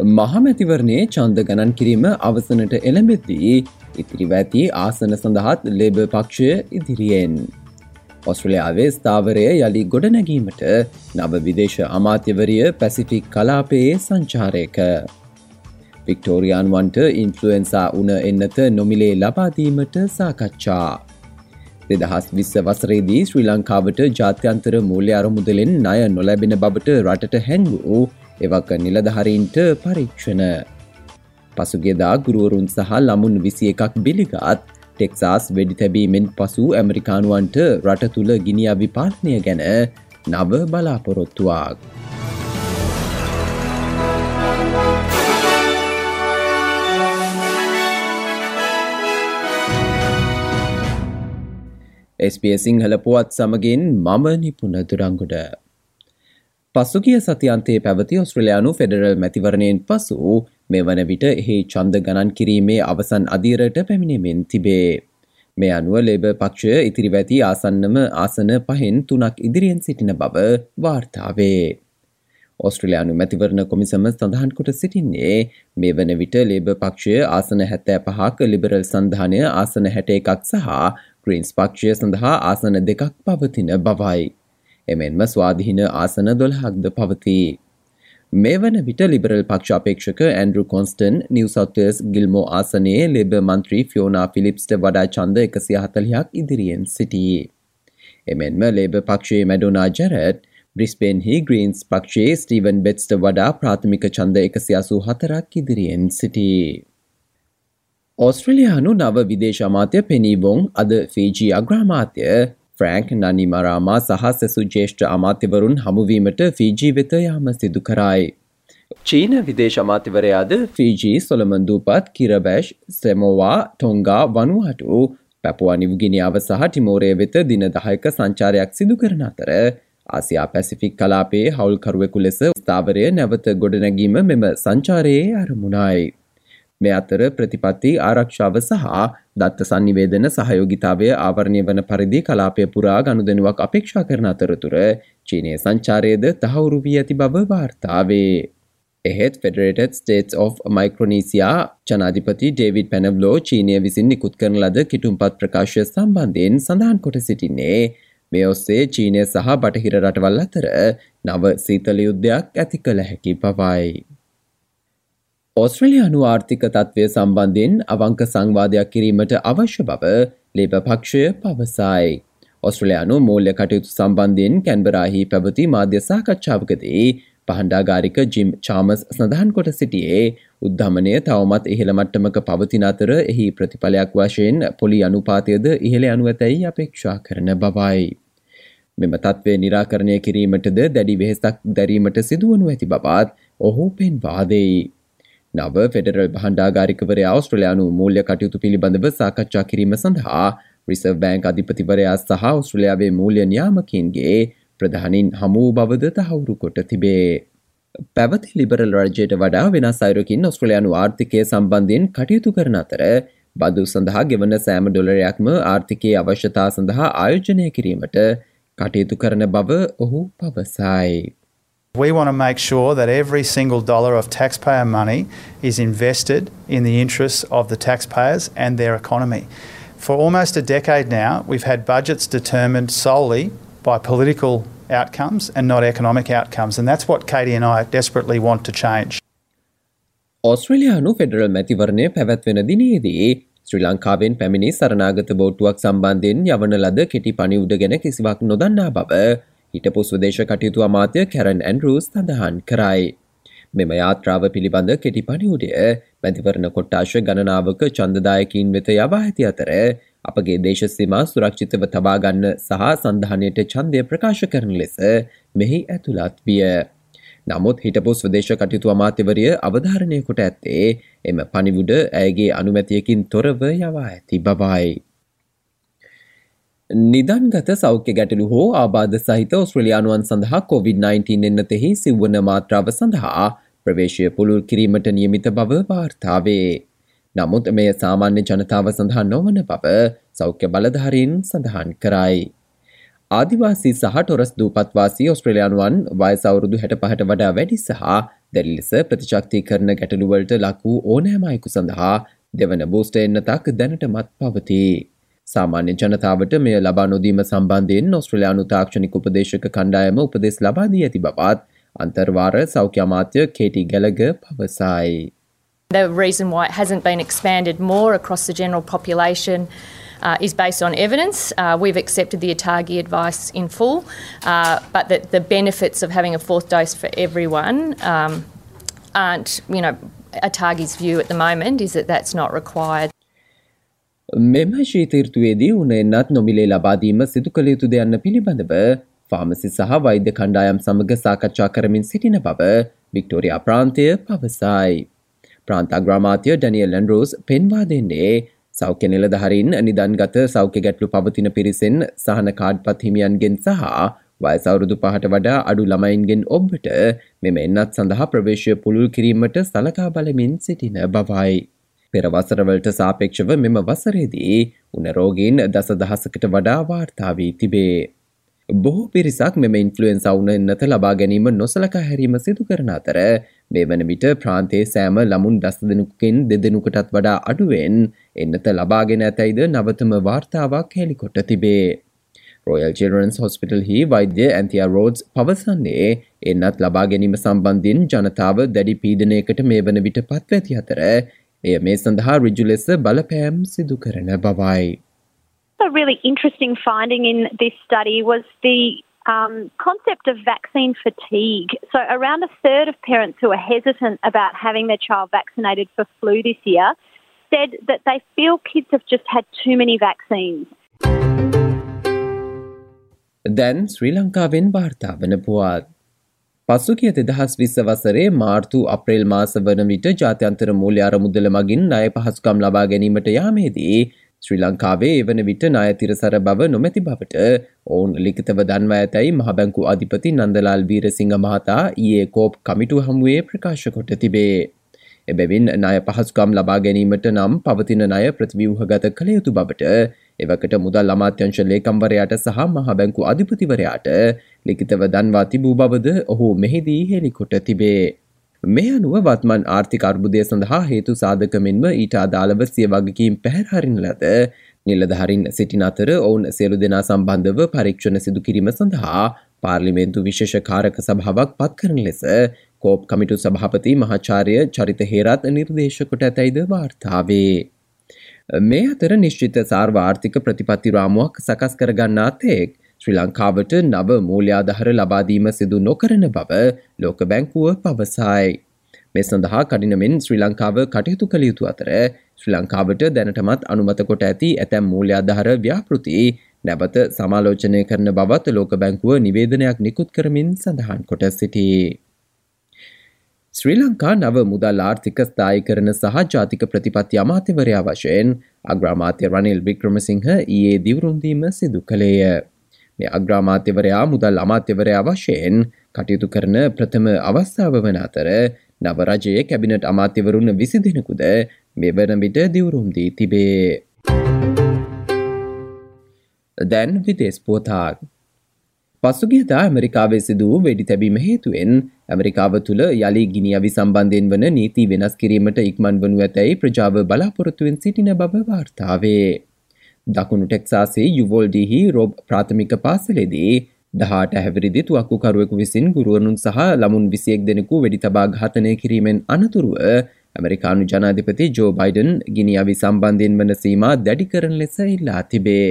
මහමැතිවරණයේ චන්ද ගණන් කිරීම අවසනට එළඹෙද්දී ඉතිරිව ඇති ආසන සඳහත් ලේබ පක්ෂය ඉදිරියෙන්. ඔස්ට්‍රලයාාවේ ස්ථාවරය යළි ගොඩනැගීමට නව විදේශ අමාත්‍යවරිය පැසිෆික් කලාපයේ සංචාරයක. වික්ටෝරියන්වන්ට ඉන්ෆලුවෙන්සා උන එන්නත නොමිලේ ලබාදීමට සාකච්ඡා. දෙදහස් විස්ස වසරේදී ශ්‍රී ලංකාවට ජාත්‍යන්තර මූල්‍ය අරමුදලෙන් ණය නොලැබෙන බවට රටට හැන්වූ එවක නිලධහරීන්ට පරීක්ෂණ. පසුගෙදා ගුරුවරුන් සහ ළමුන් විසි එකක් බිලිගත් ටෙක්සාස් වෙඩි තැබීමෙන් පසු ඇමරිකානුවන්ට රට තුළ ගිනිිය විපාලනය ගැන නව බලාපොරොත්තුවක්. SBS සිංහල පුවත් සමගින් මම නිපුණ දුරංගුඩ. පසුගිය සතියන්තයේ පැවති ඔස්ට්‍රලයානු ෆෙඩරල් මැතිවරණයෙන් පසු මේ වන විට එහි චන්ද ගණන් කිරීමේ අවසන් අධීරට පැමිණෙමෙන් තිබේ. මේ අනුව ලේබ පක්ෂය ඉතිරිව ඇති ආසන්නම ආසන පහෙන් තුනක් ඉදිරියෙන් සිටින බව වාර්තාවේ. ඔස්ට්‍රලයානු මැතිවරණ කොමිසම සඳහන් කොට සිටින්නේ මේ වන විට ලේබ පක්ෂය ආසන හැත්තෑ පහක ලිබරල් සන්ධානය ආසන හැට එකක් සහ ග්‍රීන්ස් පක්ෂය සඳහා ආසන දෙකක් පවතින බවයි. එමෙන්ම ස්වාධීන ආසන දොළහක්ද පවතිී. මේ වන විට ලිබරල් පක්ෂාපේක්ෂක ඇන්ඩරු කොන්ස්ටන් නිවසවස් ගිල්මෝ ආසනයේ ලෙබ මන්ත්‍රී ෆියෝනා ෆිලිප්ස්ට වඩා චන්ද එකසිය හතලයක් ඉදිරියෙන් සිටී. එමෙන්ම ලේබ පක්ෂයේ මැඩෝනා ජැරට් බ්‍රිස්පේන්හි ග්‍රීන්ස් පක්ෂයේ ස්ටීවන් බෙට්ස්ට වඩා ප්‍රාථමික චන්ද එකසියාසූ හතරක් ඉදිරියෙන් සිටී. ඔස්ට්‍රලයානු නව විදේශමාත්‍ය පෙනීවොන් අද ෆීජී අග්‍රාමාත්‍ය ෆ්‍රෑන්ක් නනිමරාමා සහ සෙසු ජේෂ්ඨ අමාත්‍යවරුන් හමුවීමට ෆීජී වෙත යාම සිදු කරයි. චීන විදේශමාතිවරයාද ෆීජී සොළමන්දූපත් කිරබැෂ් සෙමෝවා ටොංගා වනුවටු පැපුවා නිවගිනිාව සහ ටිමෝරය වෙත දින දහයක සංචාරයක් සිදු කරන අතර ආසියා පැසිෆික් කලාපේ හවුල්කරුවෙකු ලෙස ස්ථාවරය නැවත ගොඩනැගීම මෙම සංචාරයේ අරමුණයි. මේ අතර ප්‍රතිපත්ති ආරක්ෂාව සහ දත්ත සංනිවේදන සහයෝගිතාවය ආවරණය වන පරිදි කලාපය පුරා ගනුදෙනුවක් අපේක්ෂා කරන අතරතුර චීනය සංචාරයද තහවුරු වී ඇති බව වාර්තාවේ. එහෙත් ෆෙඩරේටඩ් ස්ටේටස් of මයික්‍රොනීසියා ජනාධිපති ඩේවිඩ් පැනව්ලෝ චීනය විසින් නිකුත් කරන ලද කිටුම්පත් ප්‍රකාශය සම්බන්ධයෙන් සඳහන් කොට සිටින්නේ මේ ඔස්සේ චීනය සහ බටහිර රටවල් අතර නව සීතල යුද්ධයක් ඇති කළ හැකි පවයි. ඔස්ට්‍රලයානු ආර්ථික තත්ත්වය සම්බන්ධයෙන් අවංක සංවාදයක් කිරීමට අවශ්‍ය බව ලේබ පක්ෂය පවසයි. ඔස්ට්‍රලයානු මූල්‍ය කටයුතු සම්බන්ධයෙන් කැන්බරාහි පැවති මාධ්‍ය සාකච්ඡාවකදී පහන්ඩාගාරික ජිම් චාමස් සඳහන් කොට සිටියේ උද්ධමනය තවමත් ඉහළ මට්ටමක පවතින අතර එහි ප්‍රතිඵලයක් වශයෙන් පොලි අනුපාතයද ඉහළ අනුව ඇතැයි අපේක්ෂා කරන බවයි. මෙම තත්ත්වය නිරාකරණය කිරීමටද දැඩි වෙහෙසක් දැරීමට සිදුවනු ඇති බවත් ඔහු පෙන්වාදෙයි. නව ෆෙඩරල් බහන්ඩාගාරිකවරයා අවස්ට්‍රලයානු මූල්‍ය කටයුතු පිළිබඳව සාකච්ඡා කිරීම සඳහා රිසර්ව් බෑන්ක් අධිපතිවරයා සහ ඔස්ට්‍රලයාාවේ මූල්‍ය න්‍යාමකින්ගේ ප්‍රධානින් හමූ බවද තහවුරු කොට තිබේ. පැවති ලිබරල් රජයට වඩා වෙනස් අයුරකින් ඔස්ට්‍රලයානු ආර්ථිකය සම්බන්ධයෙන් කටයුතු කරන අතර බදු සඳහා ගෙවන සෑම ඩොලරයක්ම ආර්ථිකයේ අවශ්‍යතා සඳහා ආයෝජනය කිරීමට කටයුතු කරන බව ඔහු පවසයි. We want to make sure that every single dollar of taxpayer money is invested in the interests of the taxpayers and their economy. For almost a decade now, we've had budgets determined solely by political outcomes and not economic outcomes, and that's what Katie and I desperately want to change. ඔස්ට්‍රලයානු federal මැතිවරණය පැවැත්වෙන දිනයේදී ශ්‍රී ලංකාවෙන් පැමිණි සරනාගත බෝට්ටුවක් සම්බන්ධයෙන් යවන ලද කෙටි පණිවුඩ ගැන කිසිවක් නොදන්නා බව හිටපු ස්වදේශ කටයුතු අමාත්‍ය කැරන් ඇන්රුස් සඳහන් කරයි. මෙම යාත්‍රාව පිළිබඳ කෙටි පණිවුඩය මැතිවරණ කොට්ටාශ ගණනාවක චන්දදායකින් වෙත යවා ඇති අතර අපගේ දේශසීමා සුරක්ෂිතව තබාගන්න සහ සඳහනයට චන්දය ප්‍රකාශ කරන ලෙස මෙහි ඇතුළත් විය. නමුත් හිටපු ස්වදේශ කටයුතු අමාත්‍යවරිය අවධාරණය කොට ඇත්තේ එම පනිවුඩ ඇයගේ අනුමැතියකින් තොරව යවා ඇති බවයි. නිදන්ගත සෞඛ්‍ය ගැටලු හෝ ආබාධ සහිත ඔස්ට්‍රලයානුවන් සඳහා COොVID-19 එන්නතෙහි සිව්වන මාත්‍රාව සඳහා ප්‍රවේශය පුළුල් කිරීමට නියමිත බව වාර්තාවේ. නමුත් මෙය සාමාන්‍ය ජනතාව සඳහා නොවන බව සෞඛ්‍ය බලධාරීන් සඳහන් කරයි. ආදිවාසී සහ ටොරස් දූපත්වාසී ඔස්ට්‍රලයානුවන් වයසවුරුදු හැට පහට වඩා වැඩි සහ දැඩි ලෙස ප්‍රතිශක්ති කරන ගැටලුවලට ලක්වූ ඕනෑමයකු සඳහා දෙවන බූස්ට එන්නතක් දැනටමත් පවති. සාමාන්‍ය ජනතාවට මෙය ලබා නොදීම සම්බන්ධයෙන් ඔස්ට්‍රලයානු තාක්ෂණික උපදේශක කණ්ඩායම උපදෙස් ලබාදී ඇති බවත් අන්තර්වාර සෞඛ්‍ය අමාත්‍ය කේටි ගැලග පවසයි. The reason why it hasn't been expanded more across the general population uh, is based on evidence. Uh, we've accepted the ATAGI advice in full, uh, but the, the benefits of having a fourth dose for everyone um, aren't, you know, ATAGI's view at the moment is that that's not required. මෙම ශීතීර්තුවේදී උන එන්නත් නොමිලේ ලබාදීම සිදු කළ යුතුද යන්න පිළිබඳව ෆාමසි සහ වෛද්‍ය කණ්ඩායම් සමග සාකච්ඡා කරමින් සිටින බව වික්ටෝරයා ප්‍රාන්තය පවසයි. ප්‍රාන්තාග්‍රාමාත්‍ය ඩැනියල් ලන්රෝස් පෙන්වා දෙන්නේ සෞඛ්‍ය නිලධහරින් නිදන්ගත සෞඛ්‍ය ගැටලු පවතින පිරිසෙන් සහන කාඩ්පත් හිමියන්ගෙන් සහ වයසවුරුදු පහට වඩා අඩු ළමයින්ගෙන් ඔබ්බට මෙම එන්නත් සඳහා ප්‍රවේශය පුළුල් කිරීමට සලකා බලමින් සිටින බවයි. පෙර වසරවලට සාපේක්ෂව මෙම වසරේදී උනරෝගීන් දස දහසකට වඩා වාර්තාාවී තිබේ. බොහෝ පිරිසක් මෙම ඉන්ෆලුවෙන්ස අවුන එන්නත ලබා ගැනීම නොසලකා හැරීම සිදු කරන අතර මේ වන විට ප්‍රාන්තේ සෑම ළමුන් දස් දෙනුකින් දෙදෙනුකටත් වඩා අඩුවෙන් එන්නත ලබාගෙන ඇතැයිද නවතම වාර්තාවක් හෙළිකොට තිබේ. රොයල් චිල්රන්ස් හොස්පිටල් හි වෛද්‍ය ඇන්තියා රෝඩ්ස් පවසන්නේ එන්නත් ලබා ගැනීම සම්බන්ධින් ජනතාව දැඩි පීඩනයකට මේ වන විට පත්වඇති අතර එය මේ සඳහා රිජු ලෙස බලපෑම් සිදු කරන බවයි. A really interesting finding in this study was the um, concept of vaccine fatigue. So, around a third of parents who are hesitant about having their child vaccinated for flu this year said that they feel kids have just had too many vaccines. දැන් ශ්‍රී ලංකාවෙන් වාර්තා වන පුවත්. පසුගිය දෙදහස් විස්ස වසරේ මාර්තු අප්‍රේල් මාස වන විට ජාත්‍යන්තර මූල්‍ය අරමුදල මගින් ණය පහසුකම් ලබා ගැනීමට යාමේදී ශ්‍රී ලංකාවේ එවන විට ණයතිරසර බව නොමැති බවට ඔවුන් ලිඛිතව දන්වා ඇතැයි මහබැංකු අධිපති නන්දලාල් වීරසිංහ මහතා ඊයේ කෝප් කමිටු හමුවේ ප්‍රකාශ කොට තිබේ. එබැවින් ණය පහසුකම් ලබා ගැනීමට නම් පවතින ණය ප්‍රතිව්‍යුහගත කළ යුතු බවට එවකට මුදල් අමාත්‍යංශ ලේකම්වරයාට සහ මහ බැංකු අධිපතිවරයාට ලිඛිතව දන්වා තිබූ බවද ඔහු මෙහිදී හෙළිකොට තිබේ. මේ අනුව වත්මන් ආර්ථික අර්බුදය සඳහා හේතු සාධකමෙන්ම ඊට අදාළව සිය වගකීම් පැහැරහරින ලද නිලධහරින් සිටින අතර ඔවුන් සියලු දෙනා සම්බන්ධව පරීක්ෂණ සිදු කිරීම සඳහා පාර්ලිමේන්තු විශේෂ කාරක සභාවක් පත් කරන ලෙස කෝප් කමිටු සභාපති මහාචාරය චරිත හේරත් නිර්දේශ කොට ඇතැයිද වාර්තාවේ. මේ අතර නිශ්චිත සාර්වාර්ථික ප්‍රතිපත්ති රාමුවක් සකස් කරගන්නාතෙක් ශ්‍රී ලංකාවට නව මූල්‍යාදහර ලබාදීම සිදු නොකරන බව ලෝක බැංකුව පවසයි. මේ සඳහා කඩිනමෙන් ශ්‍රී ලංකාව කටයුතු කළ යුතු අතර ශ්‍රී ලංකාවට දැනටමත් අනුමත කොට ඇති ඇතැම් මූල්‍යාදහර ව්‍යාපෘති නැබත සමාලෝචනය කරන බවත් ලෝක බැංකුව නිවේදනයක් නිකුත් කරමින් සඳහන් කොට සිටී. ශ්‍රී ලංකා නව මුදල් ආර්ථික ස්ථායි කරන සහ ජාතික ප්‍රතිපත්ති අමාත්‍යවරයා වශයෙන් අග්‍රාමාත්‍ය රනිල් වික්‍රමසිංහ ඊයේ දිවරුන්දීම සිදු කළේය. මේ අග්‍රාමාත්‍යවරයා මුදල් අමාත්‍යවරයා වශයෙන් කටයුතු කරන ප්‍රථම අවස්ථාව වන අතර නව රජයේ කැබිනට අමාත්‍යවරුන් විසි දෙනෙකුද මෙවන විට දිවුරුම්දී තිබේ. දැන් විදේස් පෝතාක්. පසුගියදා ඇමරිකාවේ සිදු වූ වෙඩි තැබීම හේතුවෙන් ඇමරිකාව තුළ යළි ගිනිියවි සම්බන්ධයෙන් වන නීති වෙනස් කිරීමට ඉක්මන් වනු ඇතැයි ප්‍රජාව බලාපොරොත්තුවෙන් සිටින බව වාර්තාවේ. දකුණු ටෙක්සාසේ යුවෝල්ඩිහි රෝබ් ප්‍රාථමික පාසලේදී දහට හැවිරිදි තුවක්කුකරුවෙකු විසින් ගුරුවනුන් සහ ලමුන් විසියෙක් දෙනෙකු වෙඩි තබා ඝාතනය කිරීමෙන් අනතුරුව ඇමරිකානු ජනාධිපති ජෝ බයිඩන් ගිනිියවි සම්බන්ධයෙන් වන සීමා දැඩි කරන ලෙස ඉල්ලා තිබේ.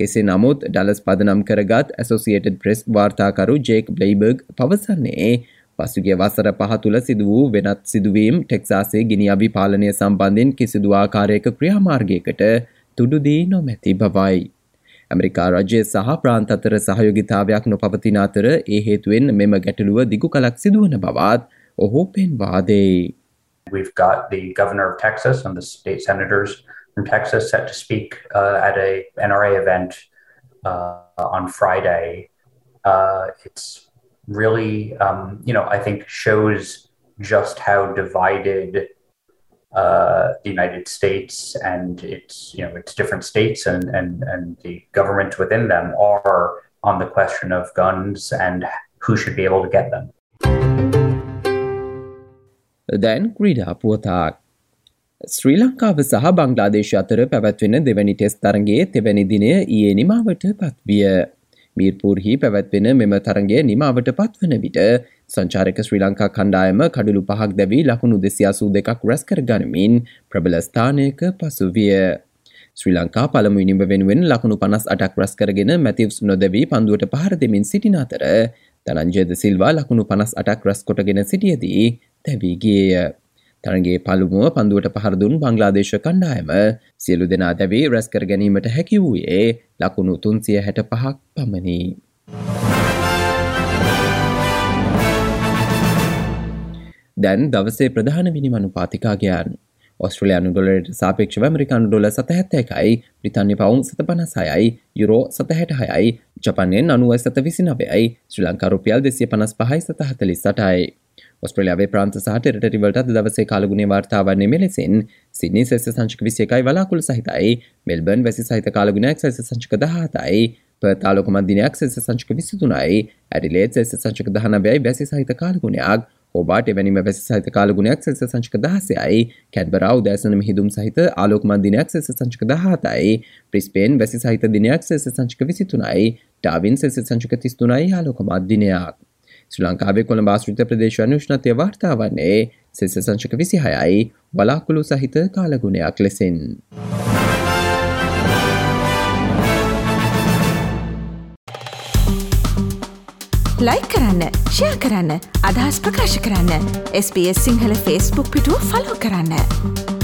කෙසේ නමුත් ඩලස් පදනම් කරගත් ඇසෝසිේටඩ් ප්‍රෙස් වාර්තාකරු ජේක් බ්ලයිබර්ග් පවසන්නේ පසුගේ වසර පහ තුළ සිදු වූ වෙනත් සිදුවීම් ටෙක්සාසේ ගිනි අවි පාලනය සම්බන්ධෙන් කිසිදු ආකාරයක ක්‍රියාමාර්ගයකට තුඩුදී නොමැති බවයි. ඇමරිකා රජය සහ ප්‍රාන්ත අතර සහයෝගිතාවයක් නොපවතින අතර ඒ හේතුවෙන් මෙම ගැටලුව දිගු කලක් සිදුවන බවත් ඔහු පෙන්වාදේ. We've got the governor of Texas and the state senators from Texas set to speak uh, at a NRA event uh, on Friday. Uh, it's really, um, you know, I think shows just how divided uh, the United States and its, you know, its different states and and and the government within them are on the question of guns and who should be able to get them. Then Greta up ශ්‍රී ලංකාව සහ බංගලාදේශ අතර පැවැත්වෙන දෙවැනි test තරගේ තෙවැනි දිනය ඒ නිමාවට පත්විය. මීර්පූර්හි පැවැත්වෙන මෙම තරගේ නිමාවට පත්වන විට සංචාරක ශ්‍රී ලංකා කණ්ඩායම කඩුළු පහක් දැවී ලකුණු දෙසියාසූ දෙකක් රැස්කර ගනිමින් ප්‍රබල ස්ථානයක පසුවිය. ශ්‍රී ලංකා පළමු ඉනිම වෙනුවෙන් ලකුණු පනස් අටක් රැස්කරගෙන මැතිව්ස් නොදැවී පන්දුවට පහර දෙමින් සිටින අතර තනංජයද සිල්වා ලකුණු පනස් අටක් රැස්කොටගෙන සිටියදී තැවීගේය. තරගේ පළුමුව පන්දුවට පහරදුන් බංගලාදේශ කණ්ඩායම සියලු දෙනා දැවී රැස්කර ගැනීමට හැකි වූයේ ලකුණු තුන්සිය හැට පහක් පමණි. දැන් දවසේ ප්‍රධාන මිනිමනු පාතිකාගයන් ඔස්ට්‍රලයානු ඩොලට සාපේක්ෂව මරිකානු ඩොල සතහැත්ත එකයි බ්‍රිතාන්‍ය පවුන් සත පනසයයි යුරෝ සතහැට හයයි ජපනයෙන් අනුවයි සත විසි නවයයි ශ්‍රී ලංකාරුපියල් දෙසිය පනස් පහයි සතහතලි සටයි. ඔස්ට්‍රලියාවේ ප්‍රාන්ත සහට රටරිවලට දවසේ කාලගුණේ වාර්තාවන්නේ මෙලෙසින් සිනි සෙස සංචක විසියකයි වලාකුළු සහිතයි මෙල්බන් වැසි සහිත කාලගුණයක් සැස සංචක දහතයි පතාලොක මදිනයක් සෙස සංචක විසිතුනයි ඇඩිලේත් සෙස සංචක දහනබැයි බැසි සහිත කාලගුණයක් ඔබාට එවැනිම වැසි සහිත කාලගුණයක් සෙස සංචක දහසයයි කැඩබරාව දෑසනම හිදුම් සහිත ආලෝකමන් දිනයක් සෙස සංචක දහතයි ප්‍රිස්පේන් වැසි සහිත දිනයක් සෙස සංචක විසිතුනයි ටාවින් සෙස සංචක තිස්තුනයි ආලෝකමත් දිනයක්. ශ්‍රී ලංකාවේ කොළ භාස්ෘත ප්‍රදේශවන උෂ්ණතය වාර්තා වන්නේ සෙස සංචක විසිහයයි වලාකුළු සහිත කාලගුණයක් ලෙසින්. ලයි කරන්න ෂයා කරන්න අදහස් ප්‍රකාශ කරන්න SBS සිංහල ෆස්බුක් පිටුව ෆලෝ කරන්න.